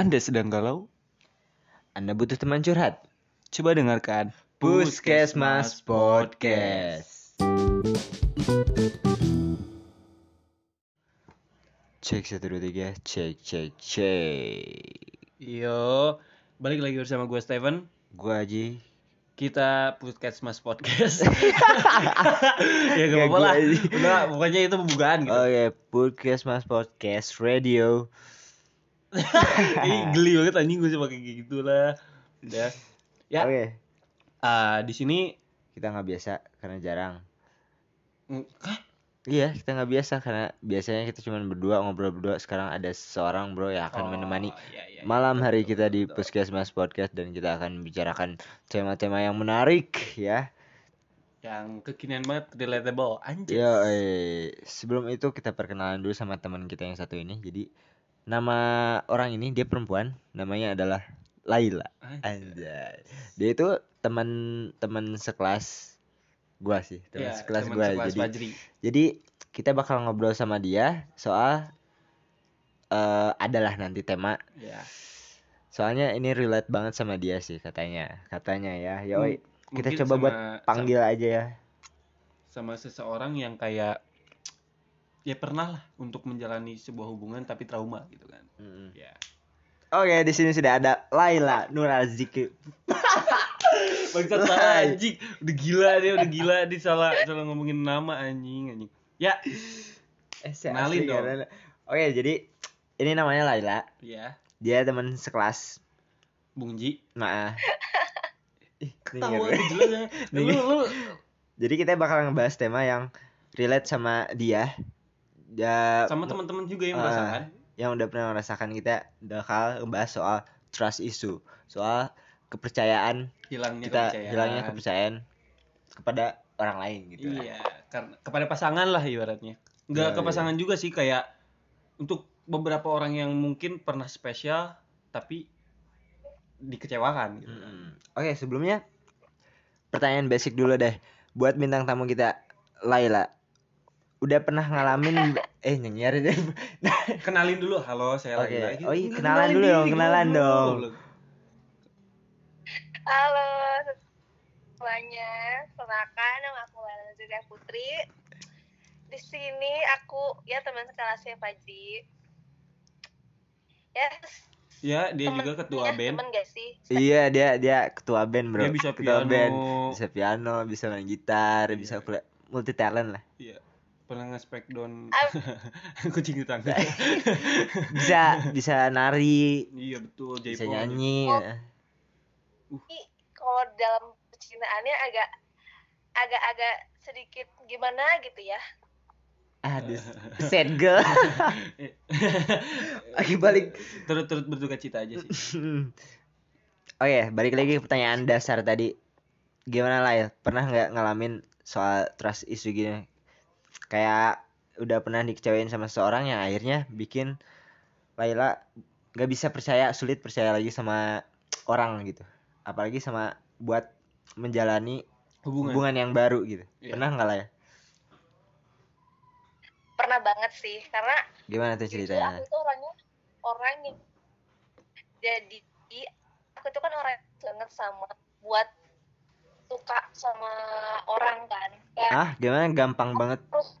Anda sedang galau? Anda butuh teman curhat? Coba dengarkan Puskesmas Podcast. Cek satu dua tiga, cek cek cek. Yo, balik lagi bersama gue Steven. Gua Aji. Kita Puskesmas Podcast. ya gak Gak apa-apa lah. Udah, pokoknya itu pembukaan gitu. Oke, Puskesmas Podcast Radio. Ih, geli banget anjing gue sih pakai kayak gitu lah. Udah. Ya, Oke, ah, di sini kita nggak biasa karena jarang. Hah? Iya, kita nggak biasa karena biasanya kita cuma berdua ngobrol berdua. Sekarang ada seseorang bro yang akan Oh, menemani iya, iya, iya. malam hari kita di Betul. Puskesmas Podcast dan kita akan membicarakan tema-tema yang menarik ya. yang kekinian banget, relatable anjir. Ya, eh, sebelum itu kita perkenalan dulu sama teman kita yang satu ini. Jadi nama orang ini dia perempuan, namanya adalah Laila. Anjay. Dia itu teman-teman sekelas gua sih, teman Ya, sekelas teman gua. sekelas Jadi Fajri. jadi kita bakal ngobrol sama dia soal eh adalah nanti tema. Ya. Soalnya ini relate banget sama dia sih katanya. Katanya ya. Yoi, M- kita coba buat sama- panggil aja ya. sama seseorang yang kayak ya pernah lah untuk menjalani sebuah hubungan tapi trauma gitu kan Mm-mm. ya Oke, di sini sudah ada Laila Nur Aziki. bangsat Lai. anjing udah gila dia udah gila dia salah salah ngomongin nama anjing anjing ya Eh, Kenalin dong. karena- Oke, jadi ini namanya Laila. ya Dia teman sekelas. Bung Ji Nah. Aja jelas ya. lu lu Jadi kita bakal ngebahas tema yang relate sama dia. Ya, sama teman-teman juga yang Ah. merasakan yang udah pernah merasakan kita bakal ngebahas soal trust issue, soal kepercayaan hilangnya kita kepercayaan hilangnya kepercayaan kepada orang lain gitu. lah. iya karena kepada pasangan lah ibaratnya nggak Ya, ke iya. pasangan juga sih kayak untuk beberapa orang yang mungkin pernah spesial tapi dikecewakan gitu Mm-mm. Oke, sebelumnya pertanyaan basic dulu deh buat bintang tamu kita Laila. Udah pernah ngalamin eh nyanyiar deh. kenalin dulu halo saya Oke. lagi lagi Oh iya, kenalan dulu dong, kenalan dong. Halo semuanya, perkenalkan nama aku Lana Zulia Putri. Di sini aku ya teman sekelasnya Fajri. Ya, ya dia temen- juga ketua ya, band Temen gak sih? iya, dia dia ketua band, Bro. Dia bisa ketua piano. band, bisa piano, bisa main gitar, Iya. bisa kuliah multi talent lah. iya pernah nge-spec down kucing di tangga Bisa bisa nari, iya betul bisa Jaipo nyanyi. Oh. ya. Tapi kalau dalam percintaannya agak agak-agak sedikit gimana gitu ya. Aduh, sad girl. Lagi balik. turut turut berduka cita aja sih Oke, balik lagi ke pertanyaan dasar tadi. Gimana lah ya? Pernah nggak ngalamin soal trust issue gini? Kayak udah pernah dikecewain sama seseorang yang akhirnya bikin Laila nggak bisa percaya, sulit percaya lagi sama orang gitu. Apalagi sama buat menjalani hubungan, hubungan yang baru gitu. Iya. Pernah nggak lah ya? Pernah banget sih, karena Gimana tuh ceritanya? aku tuh orangnya orang yang jadi aku tuh kan orang yang banget sama buat suka sama orang kan. Kayak Ah, gimana? Gampang banget. terus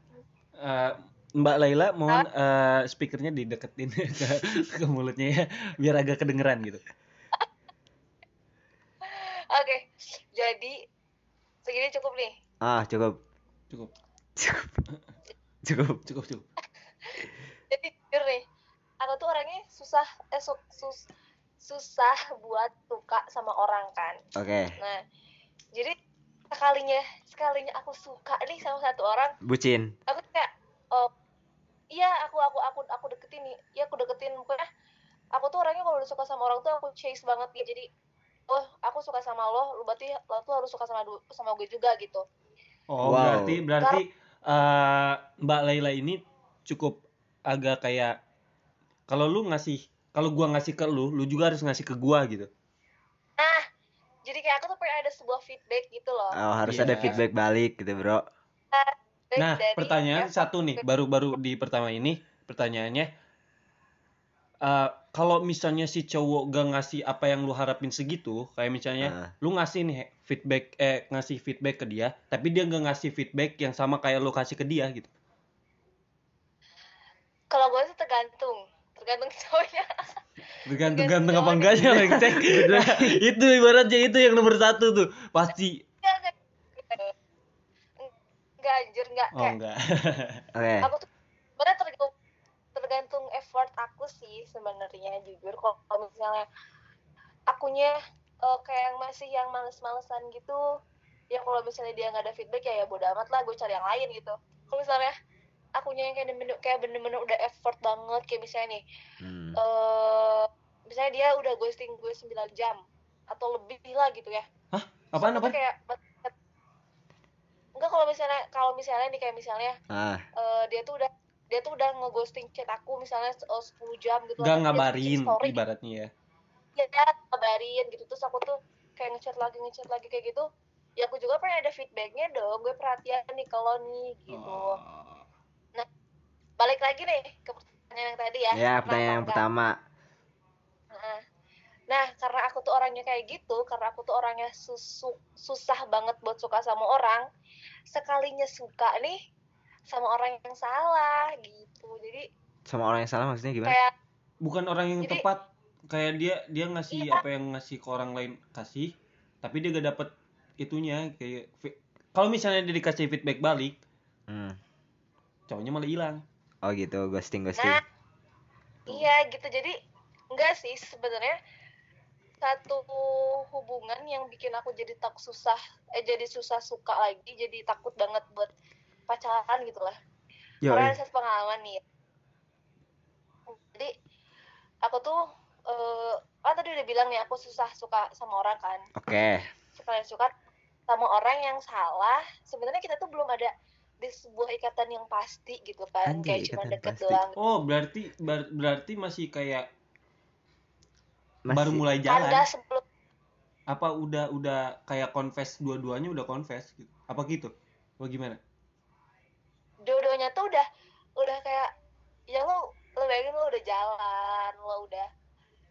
Eh, Mbak Laila mohon eh, speakernya dideketin ke, ke mulutnya ya biar agak kedengeran gitu Oke, jadi segini cukup nih. Ah, cukup. cukup Cukup. Cukup. cukup cukup Jadi jujur nih, aku tuh orangnya susah, eh su- sus- susah buat suka sama orang kan. Oke. Nah, jadi sekalinya sekalinya aku suka nih sama satu orang, Bucin. aku kayak, oh iya aku aku aku aku deketin nih, iya aku deketin pokoknya. Aku tuh orangnya kalau udah suka sama orang tuh aku chase banget gitu. Jadi, oh aku suka sama lo, lu berarti lo tuh harus suka sama sama gue juga gitu. oh Wow. berarti berarti eh, Mbak Laila ini cukup agak kayak kalau lu ngasih kalau gua ngasih ke lu lu juga harus ngasih ke gua gitu Nah, jadi kayak aku tuh pengen ada sebuah feedback gitu loh. Oh, harus Iya. ada feedback balik gitu, Bro. Feedback Nah, dari- pertanyaan ya, satu nih, baru-baru di pertama ini pertanyaannya eh kalau misalnya si cowok gak ngasih apa yang lu harapin segitu kayak misalnya Ah. lu ngasih nih feedback eh ngasih feedback ke dia tapi dia gak ngasih feedback yang sama kayak lu kasih ke dia gitu kalau gue sih tergantung tergantung cowoknya tergantung Tergantung ganteng apa enggaknya itu ibaratnya itu yang nomor satu tuh pasti. Enggak anjir enggak. Oh kayak enggak. Oke. aku tuh sebenarnya tergantung tergantung effort aku sih sebenarnya jujur. Kalau misalnya akunya eh, kayak yang masih yang males-malesan gitu ya kalau misalnya dia nggak ada feedback ya ya bodo amat lah gue cari yang lain gitu. Kalau misalnya akunya yang kayak bener-bener kayak bener-bener udah effort banget kayak misalnya nih Hmm. eh misalnya dia udah ghosting gue 9 jam atau lebih lah gitu ya. Apaan Terus aku apa kayak enggak kalau misalnya kalau misalnya nih kayak misalnya Ah, eh, dia tuh udah dia tuh udah ngeghosting chat aku misalnya eh, 10 jam gitu. Gak Tapi dia ngabarin story, ibaratnya ya. Ya ngabarin gitu. Terus aku tuh kayak ngechat lagi ngechat lagi kayak gitu. Ya aku juga pengen ada feedbacknya dong. Gue perhatian nih kalau nih gitu. Oh. balik lagi nih ke pertanyaan yang tadi ya. Ya pertanyaan yang pertama. Nah, karena aku tuh orangnya kayak gitu, karena aku tuh orangnya susu, susah banget buat suka sama orang, sekalinya suka nih sama orang yang salah gitu. Jadi Sama orang yang salah maksudnya gimana? kayak bukan orang yang Jadi- tepat kayak dia dia ngasih Iya. apa yang ngasih ke orang lain kasih tapi dia gak dapet itunya kayak kalau misalnya dia dikasih feedback balik Hmm. cowoknya malah hilang Oh gitu, ghosting ghosting. nah, iya gitu. Jadi enggak sih sebenarnya satu hubungan yang bikin aku jadi tak susah eh jadi susah suka lagi, jadi takut banget buat pacaran gitu lah. Yo, karena ada satu pengalaman nih jadi aku tuh eh kan tadi udah bilang nih aku susah suka sama orang kan Oke. sekalian suka sama orang yang salah sebenarnya kita tuh belum ada di sebuah ikatan yang pasti gitu kan Anjay, kayak cuma ikatan deket pasti. doang oh berarti ber- berarti masih kayak Masih- baru mulai jalan anda sebelum apa udah udah kayak confess dua-duanya udah confess gitu apa gitu apa gimana dua-duanya tuh udah udah kayak ya lo lo bayangin lo udah jalan lo udah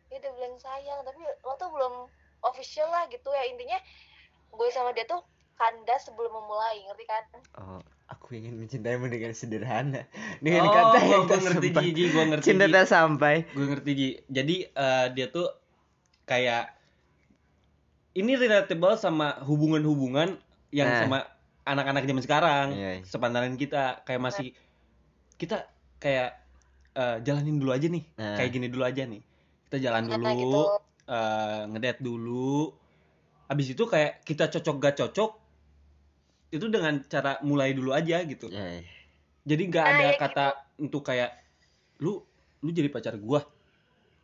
ya udah bilang sayang tapi lo tuh belum official lah gitu ya intinya gue sama dia tuh kandas sebelum memulai ngerti kan Oh, aku ingin mencintaimu dengan sederhana. Dengan oh kata yang tak ngerti. Ji, gua ngerti Cinta Ji. tak sampai. gue ngerti Ji. jadi eh, dia tuh kayak ini relatable sama hubungan-hubungan yang Nah. sama anak-anak zaman sekarang Iya, iya. sepantaran kita kayak masih kita kayak eh, jalanin dulu aja nih Nah. kayak gini dulu aja nih kita jalan Nah, dulu gitu. eh, ngedate dulu abis itu kayak kita cocok gak cocok itu dengan cara mulai dulu aja gitu Ya, ya. jadi nggak Nah, ada ya kata untuk kayak lu lu jadi pacar gua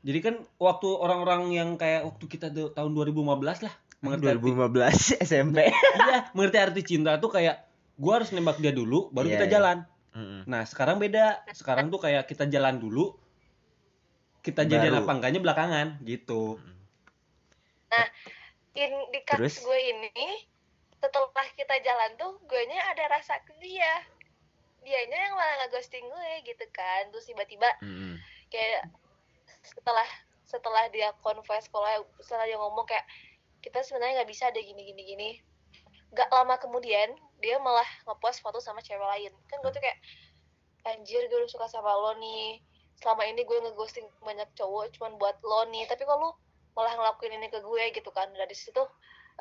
jadi kan waktu orang-orang yang kayak waktu kita do- tahun 2015 lah mengerti arti 2015 SMP. iya mengerti arti cinta tuh kayak gua harus nembak dia dulu baru Iya, kita iya. jalan Mm-mm. nah sekarang beda sekarang tuh kayak kita jalan dulu kita jadian apa enggaknya belakangan gitu in di kasus Terus? gue ini setelah kita jalan tuh gue nya ada rasa ke dia dianya yang malah ngeghosting gue gitu kan terus tiba-tiba kayak setelah setelah dia confess kalau setelah dia ngomong kayak kita sebenarnya nggak bisa ada gini gini gini. Gak lama kemudian dia malah ngepost foto sama cewek lain. Kan gue tuh kayak anjir gue udah suka sama lo nih. Selama ini gue ngeghosting banyak cowok cuman buat lo nih. Tapi kok lu malah ngelakuin ini ke gue gitu kan. Dari situ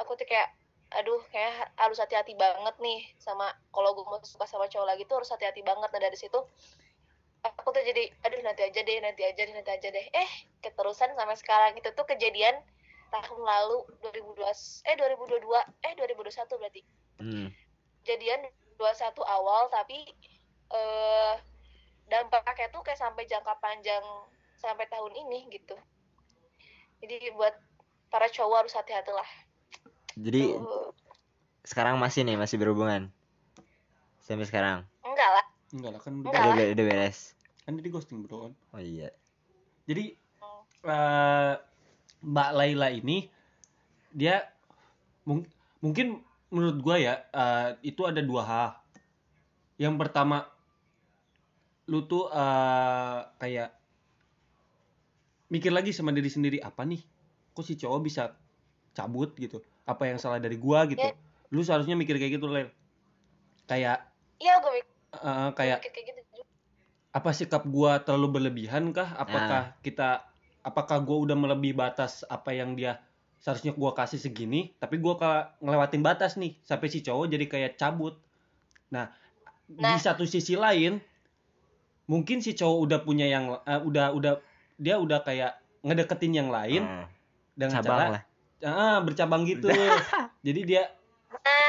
aku tuh kayak aduh kayak harus hati-hati banget nih sama kalau gue mau suka sama cowok lagi tuh harus hati-hati banget. Nah dari situ aku tuh jadi aduh nanti aja deh nanti aja deh nanti aja deh eh keterusan sampai sekarang itu tuh kejadian tahun lalu 2020 eh 2022 eh 2021 berarti Mm. jadian 21 awal tapi eh dampaknya tuh kayak sampai jangka panjang sampai tahun ini gitu jadi buat para cowok harus hati-hati lah Jadi Tuh. sekarang masih nih masih berhubungan sampai sekarang. Enggak lah kan udah, Enggak. Udah, udah beres. kan di ghosting bro Oh iya. jadi eh, Mbak Laila ini dia mung- mungkin menurut gua ya eh, itu ada dua hal. Yang pertama lu tuh eh, kayak mikir lagi sama diri sendiri apa nih kok si cowok bisa cabut gitu apa yang salah dari gua gitu Ya. lu seharusnya mikir kayak gitu Ler kayak iya gue mikir, eh, kayak kayak gitu apa sikap gua terlalu berlebihan kah apakah kita apakah gua udah melebihi batas apa yang dia seharusnya gua kasih segini tapi gua kalah ngelewatin batas nih sampai si cowok jadi kayak cabut. Nah, di Nah. satu sisi lain mungkin si cowok udah punya yang eh, udah udah dia udah kayak ngedeketin yang lain Ah, dengan cabang cara lah. Ah bercabang gitu. Jadi dia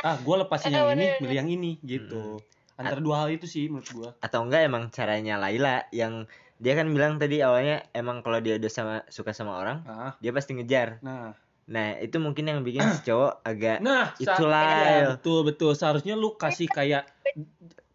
ah gue lepasin yang ini milih yang ini gitu antara dua hal itu sih menurut gua. Atau enggak emang caranya Laila yang dia kan bilang tadi awalnya emang kalau dia udah sama suka sama orang nah dia pasti ngejar. Nah. Nah itu mungkin yang bikin si cowok agak nah Itulah, ya. betul betul. Seharusnya lu kasih kayak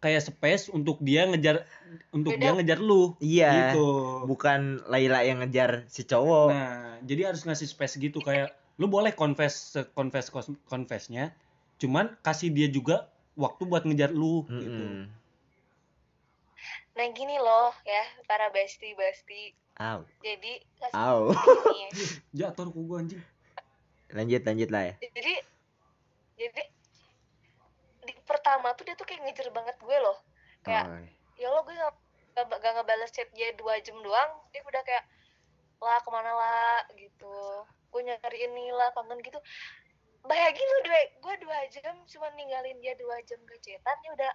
kayak space untuk dia ngejar untuk dia ngejar lu. Iya gitu. bukan Laila yang ngejar si cowok. Nah jadi harus ngasih space gitu. Kayak lu boleh confess confess confessnya cuman kasih dia juga waktu buat ngejar lu gitu. Mm-mm. nah gini loh ya para bestie bestie Au. jadi Au. jatuh ke gua anjing. Lanjut lanjut lah ya. Jadi jadi di pertama tuh dia tuh kayak ngejar banget gue loh. Kayak Oh, ya lo gue gak, gak, gak ngebales chat dia dua jam doang. Dia udah kayak lah ke mana lah? gitu. Gue nyari ini lah kangen gitu bayangin lu dua gue dua jam cuma ninggalin dia dua jam ke chatan dia udah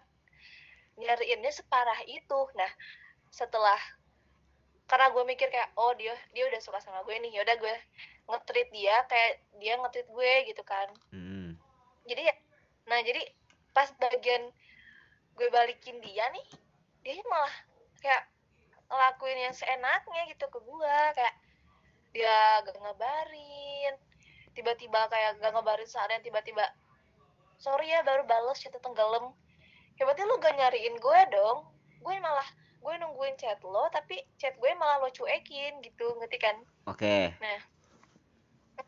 nyariinnya separah itu nah setelah karena gue mikir kayak oh dia dia udah suka sama gue nih yaudah gue nge-treat dia kayak dia nge-treat gue gitu kan mm. jadi ya nah jadi pas bagian gue balikin dia nih dia malah kayak ngelakuin yang seenaknya gitu ke gue kayak dia gak ngabarin tiba-tiba kayak gak ngabarin seharian tiba-tiba sorry ya baru bales chat tenggelam. Ya berarti lu gak nyariin gue dong. Gue malah gue nungguin chat lo tapi chat gue malah lo cuekin gitu ngerti kan? Oke.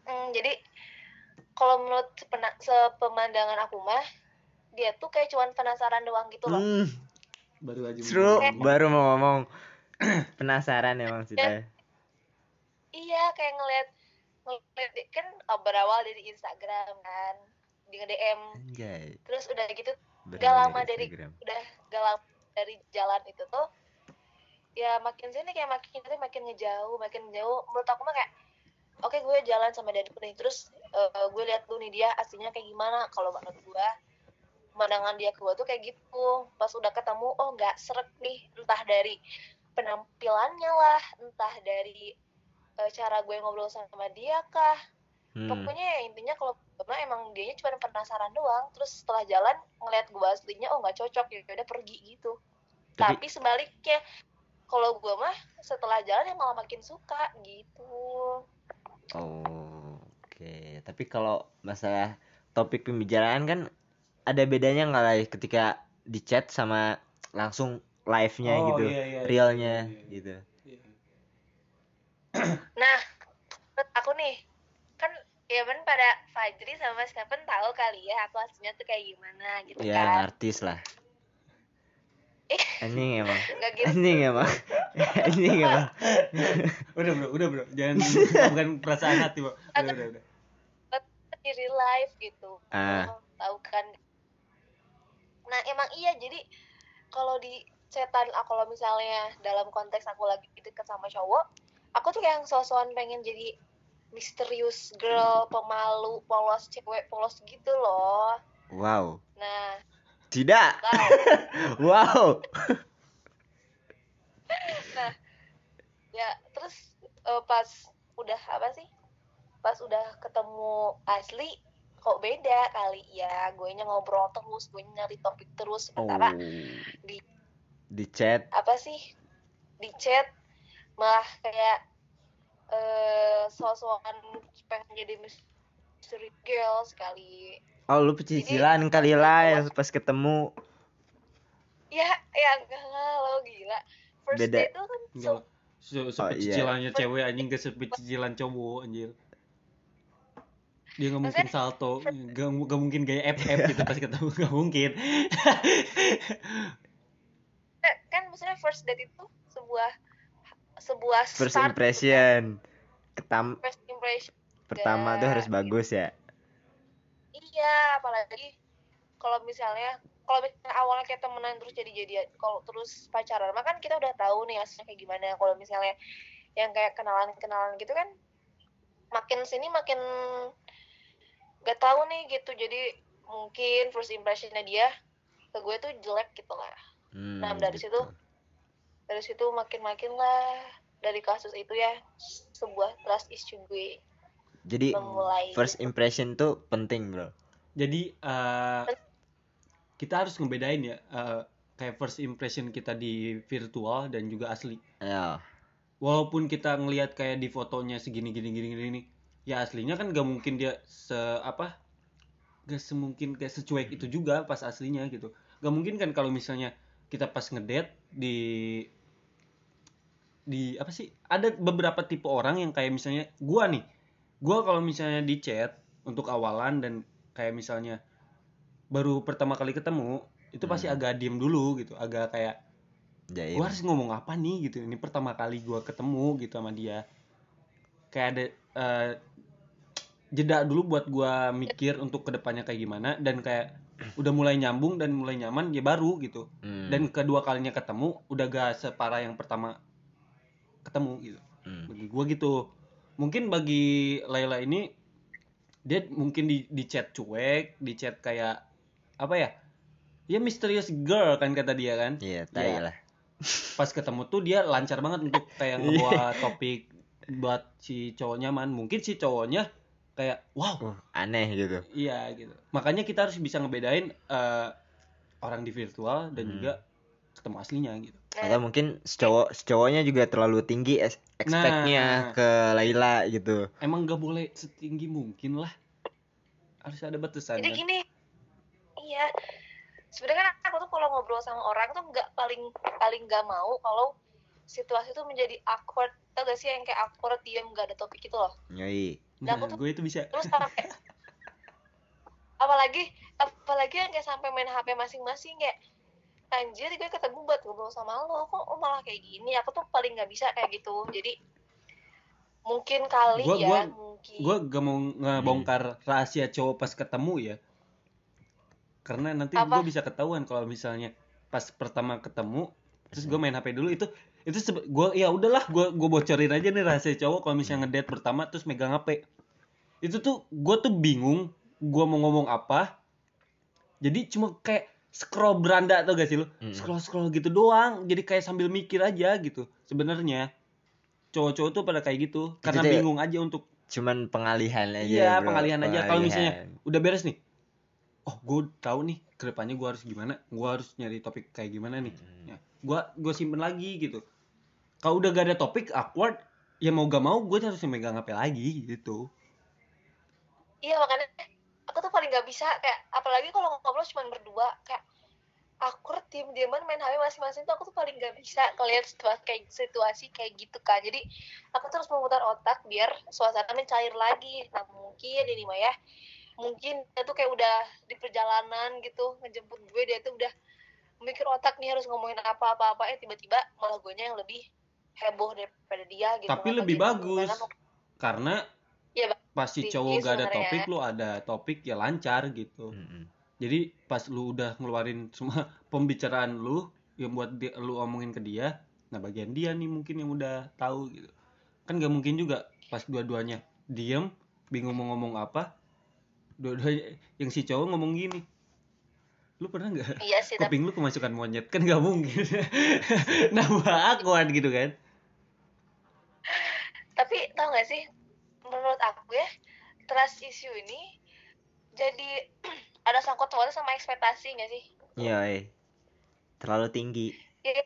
Mm, jadi kalau menurut sepena- sepemandangan aku mah dia tuh kayak cuman penasaran doang gitu loh. Hmm, baru aja seru. baru mau ngomong. Penasaran emang sih Tay. Iya kayak ngeliat kan berawal dari Instagram kan di DM anjay. Terus udah gitu berawal lama dari- Instagram. udah galau dari jalan itu tuh ya makin sini kayak makin nanti makin ngejauh makin jauh menurut aku mah kayak oke gue jalan sama dia nih terus eh, gue lihat dulu nih dia aslinya kayak gimana. Kalau menurut gue pemandangan dia ke gue tuh kayak gitu. Pas udah ketemu oh nggak seret nih. Entah dari penampilannya lah entah dari eh, cara gue ngobrol sama dia kah Hmm. pokoknya ya intinya kalau mah emang dianya cuma penasaran doang terus setelah jalan ngeliat gue aslinya oh nggak cocok ya udah pergi gitu Tapi- tapi, sebaliknya kalau gue mah setelah jalan ya malah makin suka gitu Oh, oke. Tapi kalau masalah topik pembicaraan kan ada bedanya nggak lah ketika di chat sama langsung live-nya Oh, gitu, iya, iya, realnya iya, iya. gitu. Nah menurut aku nih kan ya kan pada Fajri sama Stephen tahu kali ya aku aslinya tuh kayak gimana gitu Ya kan artis lah. Eh. Anjing emang. nggak gitu Anjing emang. Anjing emang. udah bro udah bro jangan bukan perasaan hati bro udah udah udah di real life gitu Ah. Tahu kan nah emang iya jadi kalau di setan ah, kalau misalnya dalam konteks aku lagi deket sama cowok aku tuh kayak yang sosokan pengen jadi misterius girl pemalu polos cewek polos gitu loh Wow. nah Tidak. tahu Wow. nah ya terus eh, pas udah apa sih pas udah ketemu asli kok beda kali ya gue ngobrol terus gue nyari topik terus Oh. sementara di Di chat. apa sih di chat malah kayak eh sosokan pengen jadi mystery girl sekali. Oh, lu pecicilan kali lah pas ketemu. ya ya enggak lah lo gila. First Beda. date tuh kan enggak so, Se Oh, sepecicilannya cewek anjing ke sepecicilan cowok anjir. Dia nggak mungkin salto nggak nggak mungkin gaya FF gitu pas ketemu nggak mungkin. Kan maksudnya first date itu sebuah sebuah first start impression. Ketam first impression. Pertama tuh harus bagus ya. Iya apalagi kalau misalnya kalau misalnya awalnya kayak temenan terus jadi jadian kalau terus pacaran mah kan kita udah tahu nih aslinya kayak gimana. Kalau misalnya yang kayak kenalan kenalan gitu kan makin sini makin gak tahu nih gitu. Jadi mungkin first impressionnya dia ke gue tuh jelek gitu lah. Hmm, Nah, dari gitu. situ dari situ makin makin lah dari kasus itu ya sebuah trust issue gue jadi memulai first impression tuh penting bro Jadi eh, kita harus ngebedain ya eh, kayak first impression kita di virtual dan juga asli. ya Walaupun kita ngelihat kayak di fotonya segini gini gini gini, gini, ya aslinya kan gak mungkin dia se apa gak semungkin kayak secuek itu juga pas aslinya gitu. Gak mungkin kan kalau misalnya kita pas ngedate di di apa sih ada beberapa tipe orang yang kayak misalnya gua nih. Gua kalau misalnya di chat untuk awalan dan kayak misalnya baru pertama kali ketemu itu pasti Hmm. agak diem dulu gitu agak kayak jaim. Gua harus ngomong apa nih? gitu. Ini pertama kali gua ketemu gitu sama dia. Kayak ada eh, jeda dulu buat gua mikir untuk ke depannya kayak gimana dan kayak udah mulai nyambung dan mulai nyaman ya baru gitu. Hmm, dan kedua kalinya ketemu udah gak separah yang pertama ketemu gitu. Hmm. bagi gua gitu. Mungkin bagi Laila ini dia mungkin di di chat cuek di chat kayak apa ya ya mysterious girl kan kata dia kan. Iya tai Ya. lah. Pas ketemu tuh dia lancar banget untuk kayak ngebawa topik buat si cowok nyaman mungkin si cowoknya kayak wow. Uh, aneh gitu. Iya gitu. Makanya kita harus bisa ngebedain eh, orang di virtual dan Hmm. juga ketemu aslinya gitu atau mungkin secowok secowoknya juga terlalu tinggi expect-nya Nah. ke Laila gitu. Emang gak boleh setinggi mungkin lah. Harus ada batasannya jadi gini iya. Sebenarnya kan aku tuh kalau ngobrol sama orang tuh nggak paling paling nggak mau kalau situasi tuh menjadi awkward. Tau gak sih yang kayak awkward diam nggak ada topik itu loh? Nyoi nah aku tuh- gue itu bisa. terus sampai apalagi apalagi yang kayak sampai main HP masing-masing kayak anjir gue ketemu buat ngobrol sama lo kok lo malah kayak gini? Aku tuh paling nggak bisa kayak gitu. Jadi mungkin kali Gua- ya gua- mungkin. gue gak mau ngebongkar rahasia cowok pas ketemu ya. Karena nanti gue bisa ketahuan kalau misalnya pas pertama ketemu terus gue main HP dulu itu itu gue ya udahlah gue gue bocorin aja nih rahasia cowok kalau misalnya ngedate pertama terus megang HP itu tuh gue tuh bingung gue mau ngomong apa. Jadi cuma kayak scroll beranda atau gak sih lo Mm. scroll scroll gitu doang jadi kayak sambil mikir aja gitu sebenarnya cowok-cowok tuh pada kayak gitu karena ya- bingung aja untuk cuman pengalihan aja Iya, bro. pengalihan aja. Kalau misalnya udah beres nih, oh gue tahu nih ke depannya gue harus gimana, gue harus nyari topik kayak gimana nih. Hmm. Ya, gue gue simpen lagi gitu. Kalau udah gak ada topik awkward, ya mau gak mau gue harus megang HP lagi gitu. iya makanya aku tuh paling nggak bisa kayak apalagi kalau ngobrol cuma berdua kayak awkward diem dieman main HP masing-masing tuh aku tuh paling nggak bisa ngeliat situasi kayak situasi kayak gitu kan jadi aku terus memutar otak biar suasananya cair lagi nah mungkin ini mah ya mungkin dia tuh kayak udah di perjalanan gitu ngejemput gue dia tuh udah mikir otak nih harus ngomongin apa apa apa eh tiba-tiba malah gue yang lebih heboh daripada dia gitu Tapi lebih bagus. Karena pas si cowok gak ada topik, lu ada topik ya lancar gitu. Mm-mm. Jadi pas lu udah ngeluarin semua pembicaraan lu yang buat dia, lu omongin ke dia, nah bagian dia nih mungkin yang udah tahu gitu. Kan gak mungkin juga pas dua-duanya diem, bingung mau ngomong apa, dua-duanya yang si cowok ngomong gini. Lu pernah nggak iya sih tapi kuping lu kemasukan monyet kan gak mungkin nambah awkward gitu kan tapi tau gak sih menurut aku ya trust issue ini jadi ada sangkut pautnya sama ekspektasi gak sih? Iya, eh. terlalu tinggi. Iya,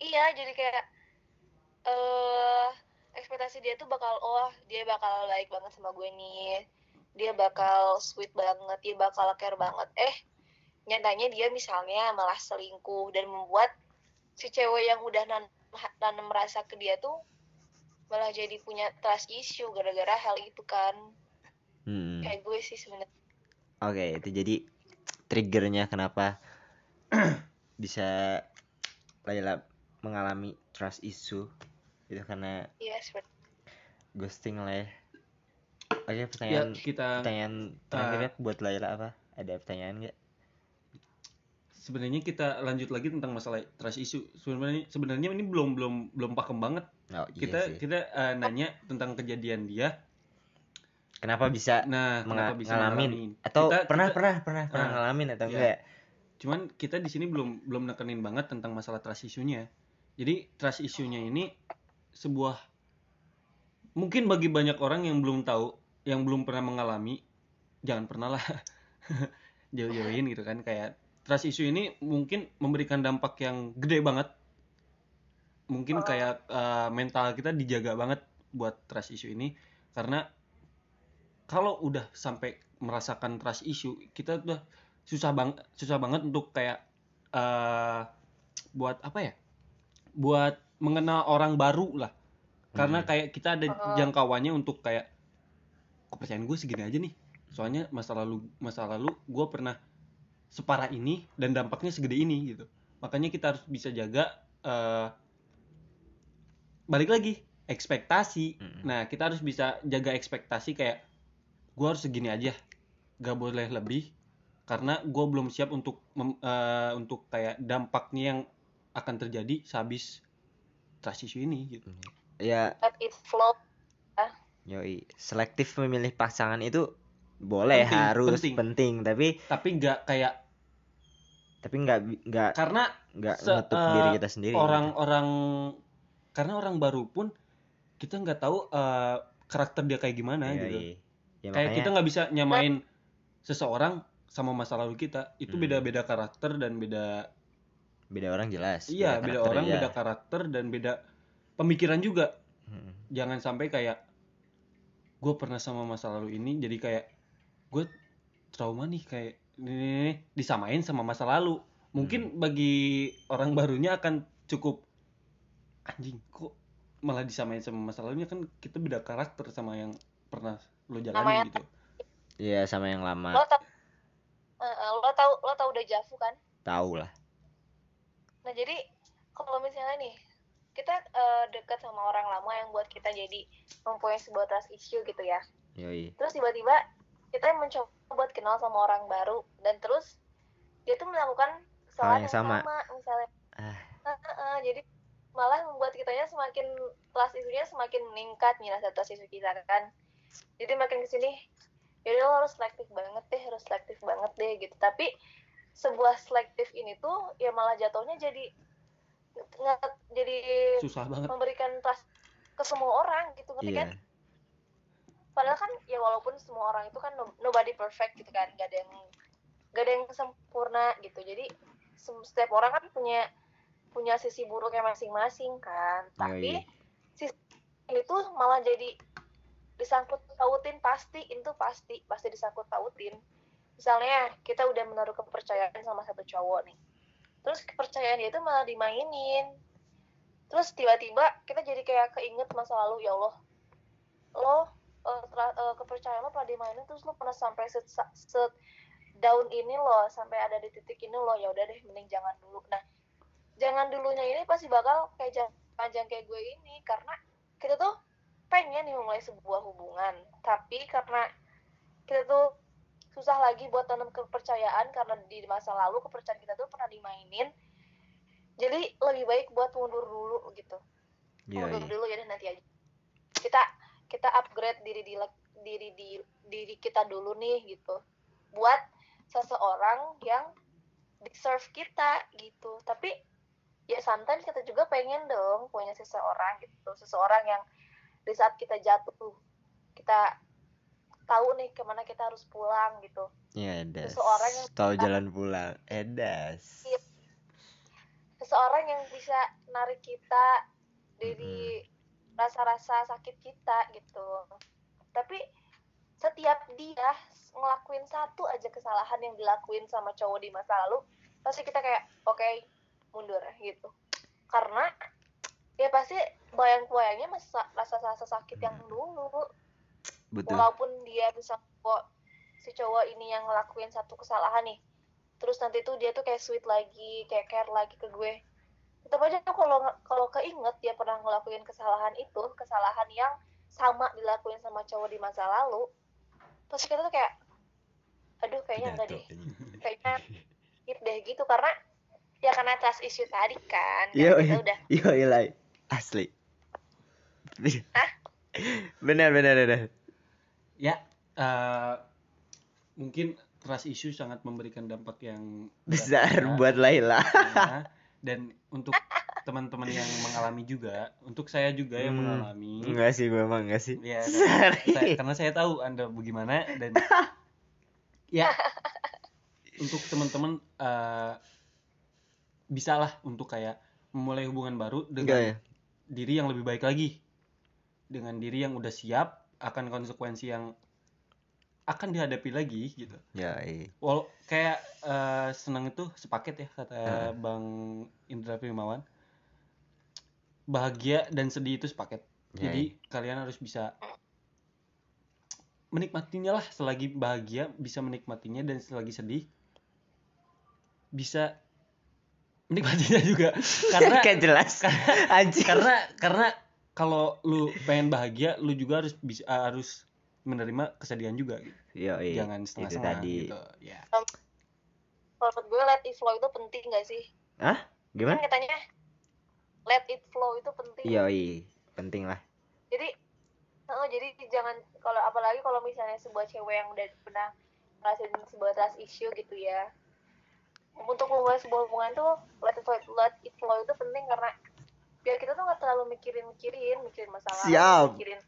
iya jadi kayak eh ekspektasi dia tuh bakal oh dia bakal baik banget sama gue nih. Dia bakal sweet banget dia bakal care banget. Eh nyatanya dia misalnya malah selingkuh dan membuat si cewek yang udah nan nanam rasa ke dia tuh malah jadi punya trust issue gara-gara hal itu kan Hmm. kayak gue sih sebenarnya Oke, itu jadi triggernya kenapa bisa Laila mengalami trust issue. itu karena iya seperti ghosting lah ya oke ya pertanyaan kita pertanyaan terakhir ya buat Laila apa ada pertanyaan nggak sebenarnya kita lanjut lagi tentang masalah trust issue. Sebenarnya sebenarnya ini belum belum belum pakem banget. Oh, iya kita sih. kita eh, nanya tentang kejadian dia. Kenapa bisa nah kenapa bisa ngalamin? Atau Kita- pernah kita- pernah pernah pernah Ah, ngalamin atau iya. enggak? Cuman kita di sini belum belum nekenin banget tentang masalah trust issue-nya. Jadi trust issue-nya ini sebuah mungkin bagi banyak orang yang belum tahu yang belum pernah mengalami jangan pernah lah. Jauh-jauhin gitu kan kayak trust issue ini mungkin memberikan dampak yang gede banget. Mungkin kayak eh, mental kita dijaga banget buat trust issue ini. Karena kalau udah sampai merasakan trust issue kita udah susah bang susah banget untuk kayak eh buat apa ya? Buat mengenal orang baru lah. Karena Hmm. kayak kita ada Oh. jangkauannya untuk kayak kepercayaan gue segini aja nih? Soalnya masa lalu masa lalu gue pernah separah ini dan dampaknya segede ini gitu. Makanya kita harus bisa jaga eh balik lagi ekspektasi. Mm-mm. nah kita harus bisa jaga ekspektasi kayak gue harus segini aja gak boleh lebih karena gue belum siap untuk mem- eh, untuk kayak dampaknya yang akan terjadi sehabis trust issue ini gitu. Ya. Let it flow. Yoi. Selektif memilih pasangan itu boleh Penting, harus penting. penting, tapi tapi nggak kayak tapi nggak nggak karena nggak menutup eh, diri kita sendiri gitu. orang-orang karena orang baru pun kita nggak tahu eh, karakter dia kayak gimana Yoi. gitu Ya, kayak makanya- kita nggak bisa nyamain seseorang sama masa lalu kita itu Hmm. beda-beda karakter dan beda beda orang jelas iya beda karakter orang aja. beda karakter dan beda pemikiran juga Mm-mm. jangan sampai kayak gue pernah sama masa lalu ini jadi kayak gue trauma nih kayak ini disamain sama masa lalu. Mungkin Hmm. bagi orang barunya akan cukup anjing kok malah disamain sama masa lalunya? Kan kita beda karakter sama yang pernah lo jalani gitu. Iya sama yang lo lama tau Eh, lo tau lo tau udah Javu kan? Tahu lah. Nah jadi kalau misalnya nih kita eh, dekat sama orang lama yang buat kita jadi mempunyai sebuah trust issue gitu ya. yoi. Terus tiba-tiba kita mencoba buat kenal sama orang baru dan terus dia tuh melakukan kesalahan yang yang, sama. sama. misalnya. Ah. Heeh, jadi malah membuat kitanya semakin trust issue-nya semakin meningkat nih rasa trust issue kita kan. Jadi makin ke sini jadi lo harus selektif banget deh, harus selektif banget deh gitu. Tapi sebuah selektif ini tuh ya malah jatuhnya jadi nggak jadi susah banget memberikan trust ke semua orang gitu ngerti iya kan padahal kan ya walaupun semua orang itu kan no- nobody perfect gitu kan gak ada yang gak ada yang sempurna gitu. Jadi setiap orang kan punya punya sisi buruknya masing-masing kan. Tapi Yoi. sisi ini tuh malah jadi disangkut pautin pasti itu pasti pasti disangkut pautin misalnya kita udah menaruh kepercayaan sama satu cowok nih. Terus kepercayaan dia itu malah dimainin. Terus tiba-tiba kita jadi kayak keinget masa lalu ya Allah lo tra- eh, kepercayaan lo pernah dimainin terus lo pernah sampai set, set down ini lo sampai ada di titik ini lo ya udah deh mending jangan dulu. Nah jangan dulunya ini pasti bakal kayak jangka panjang kayak gue ini karena kita tuh pengen nih memulai sebuah hubungan tapi karena kita tuh susah lagi buat tanam kepercayaan karena di masa lalu kepercayaan kita tuh pernah dimainin. Jadi lebih baik buat mundur dulu gitu. Mundur yoi dulu ya deh nanti aja. Kita kita upgrade diri di diri di diri kita dulu nih gitu. Buat seseorang yang deserve kita gitu. Tapi ya sometimes kita juga pengen dong punya seseorang gitu. Seseorang yang di saat kita jatuh kita tahu nih ke mana kita harus pulang gitu. Ya edas Seseorang yang- tahu jalan pulang. Edas Iya. seseorang yang bisa narik kita dari rasa-rasa sakit kita gitu. Tapi setiap dia ngelakuin satu aja kesalahan yang dilakuin sama cowok di masa lalu pasti kita kayak oke mundur gitu. Karena ya pasti bayang-bayangnya masa rasa-rasa sakit yang dulu. Betul. Walaupun dia bisa kok si cowok ini yang ngelakuin satu kesalahan nih terus nanti tuh dia tuh kayak sweet lagi kayak care lagi ke gue tetap aja kalau kalau keinget dia pernah ngelakuin kesalahan itu kesalahan yang sama dilakuin sama cowok di masa lalu pasti kita tuh kayak aduh kayaknya enggak deh kayaknya hit deh gitu karena ya karena trust issue tadi kan Yo, kita udah yo, ilai. Asli. benar, benar, benar. Ya, eh, mungkin trust issue sangat memberikan dampak yang Besar buat Laila. Dan untuk teman-teman yang mengalami juga, untuk saya juga yang Hmm, mengalami. Enggak sih, gue emang enggak sih. Ya, Sorry. saya- karena saya tahu Anda bagaimana dan ya untuk teman-teman eh bisalah untuk kayak memulai hubungan baru dengan ya? diri yang lebih baik lagi. Dengan diri yang udah siap akan konsekuensi yang akan dihadapi lagi gitu. Ya, iya. Wal kayak eh, senang itu sepaket ya kata Heeh. Bang Indra Primawan. Bahagia dan sedih itu sepaket. Ya, Jadi kalian harus bisa menikmatinya lah selagi bahagia bisa menikmatinya dan selagi sedih bisa menikmatinya juga karena Kayak jelas. Anjir. karena karena kalau lu pengen bahagia lu juga harus bisa harus menerima kesedihan juga gitu. Yo, iya. jangan itu setengah-setengah tadi. gitu ya kalau menurut gue let it flow itu penting gak sih Hah? kan Gimana? katanya let it flow itu penting Yo, iya. Penting lah. jadi oh, jadi jangan kalau apalagi kalau misalnya sebuah cewek yang udah pernah ngerasain sebuah trust issue gitu ya untuk memulai sebuah hubungan tuh let it flow, let it flow itu penting karena biar kita tuh nggak terlalu mikirin mikirin mikirin masalah Siap. mikirin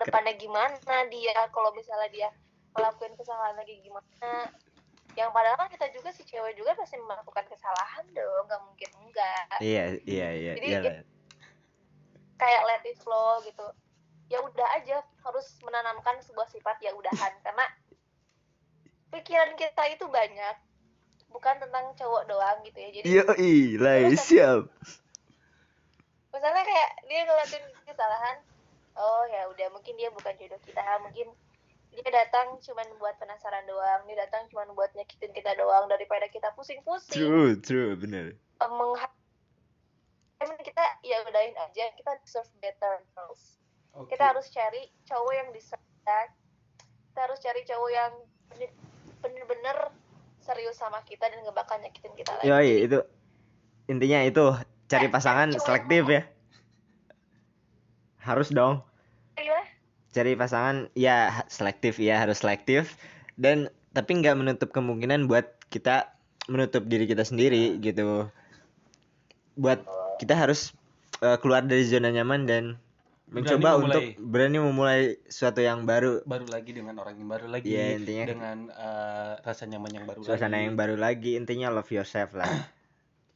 depannya gimana dia kalau misalnya dia ngelakuin kesalahan lagi gimana yang padahal kan kita juga si cewek juga pasti melakukan kesalahan dong nggak mungkin enggak Iya, iya, iya. Jadi, iya ya- lah. kayak let it flow gitu ya udah aja harus menanamkan sebuah sifat ya udahan karena pikiran kita itu banyak bukan tentang cowok doang gitu ya jadi Yo, iya, siap. misalnya kayak dia ngelakuin kesalahan oh ya udah mungkin dia bukan jodoh kita mungkin dia datang cuman buat penasaran doang dia datang cuman buat nyakitin kita doang daripada kita pusing-pusing True, true, bener. mengha- Emang kita ya udahin aja kita deserve better girls Oke. kita harus cari cowok yang deserve kita kita harus cari cowok yang bener- bener-bener serius sama kita dan gak bakal nyakitin kita lagi Yo, iya, itu intinya itu cari pasangan selektif ya. Harus dong. Gimana? Cari pasangan ya selektif ya, harus selektif dan tapi nggak menutup kemungkinan buat kita menutup diri kita sendiri gitu. Buat kita harus eh, keluar dari zona nyaman dan Berani mencoba memulai. untuk berani memulai sesuatu yang baru, baru lagi dengan orang yang baru lagi Iya, intinya- dengan eh, rasa nyaman yang baru suasana lagi. yang baru lagi. Intinya love yourself lah.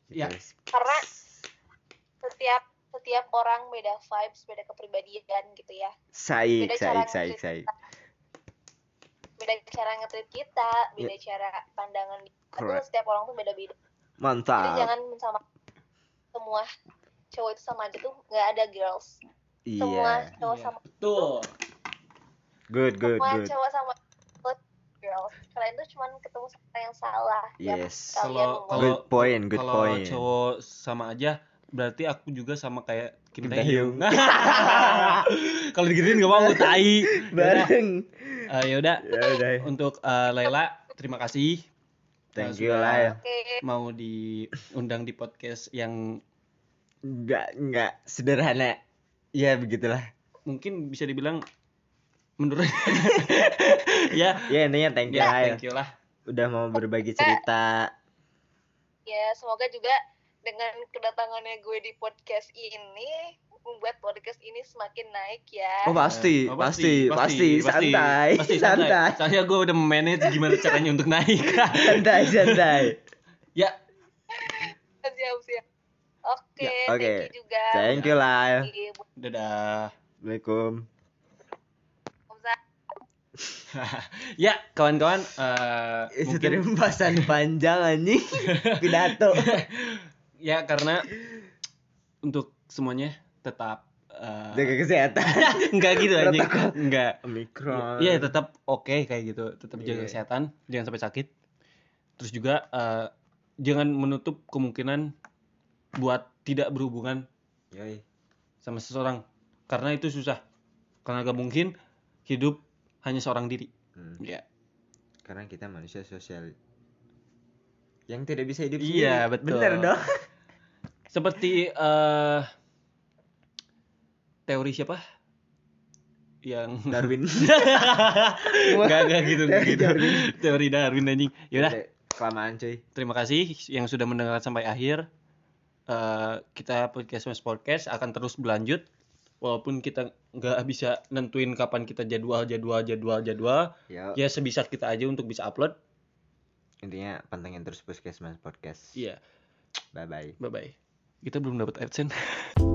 Ya. Gitu. karena setiap orang beda vibes beda kepribadian gitu ya Saik, Beda cara saik, saik, saik. beda cara nge-treat kita beda cara pandangan kita tuh setiap orang tuh beda-beda jadi Mantap. jangan sama semua cowok itu sama aja tuh nggak ada girls semua Iya. cowok Iya, sama betul Good, good, semua good. cowok sama girls kalian tuh cuman ketemu sama yang salah Yes. kalian Kalau- kalau- Good point, good kalau point. cowok sama aja berarti aku juga sama kayak Kim Kim Taehyung. Kalau digituin gak mau tai. Bareng. Eh, ya udah Ya udah. untuk eh, Laila terima kasih Thank you lah ya. oke mau diundang di podcast yang Enggak, enggak sederhana. Ya begitulah. mungkin bisa dibilang menurut ya Ya intinya thank you ya lah ya. thank you lah Udah mau berbagi cerita. ya semoga juga dengan kedatangannya gue di podcast ini membuat podcast ini semakin naik ya Oh pasti, Oh, pasti, pasti, santai, pasti santai, Soalnya gue udah manage gimana caranya untuk naik. santai, santai. ya, siap siap oke Ya, oke. thank you juga Thank you lah. dadah. Assalamualaikum. Waalaikumsalam. ya, kawan-kawan, eh, Itu mungkin tadi pembahasan panjang anjing. Pidato. ya karena untuk semuanya tetap eh, Jaga kesehatan. enggak gitu. Protokol. Enggak. Omikron. Iya, tetap oke kayak gitu. Tetap jaga Iya. kesehatan, jangan sampai sakit. Terus juga eh, jangan menutup kemungkinan buat tidak berhubungan Yoi. sama seseorang karena itu susah karena gak mungkin hidup hanya seorang diri Hmm. ya Karena kita manusia sosial yang tidak bisa hidup Iya, sendiri. betul. Bener dong. seperti eh teori siapa yang Darwin. Gak, gak gitu, Teori gitu. Darwin. Teori Darwin anjing. Yaudah, Udah, Kelamaan cuy. terima kasih yang sudah mendengarkan sampai akhir. Eh, kita podcast Mas Podcast akan terus berlanjut walaupun kita nggak bisa nentuin kapan kita jadwal jadwal jadwal jadwal Yo, ya sebisa kita aja untuk bisa upload intinya pantengin terus Puskesmas Podcast. iya Bye bye. bye bye kita belum dapat adsense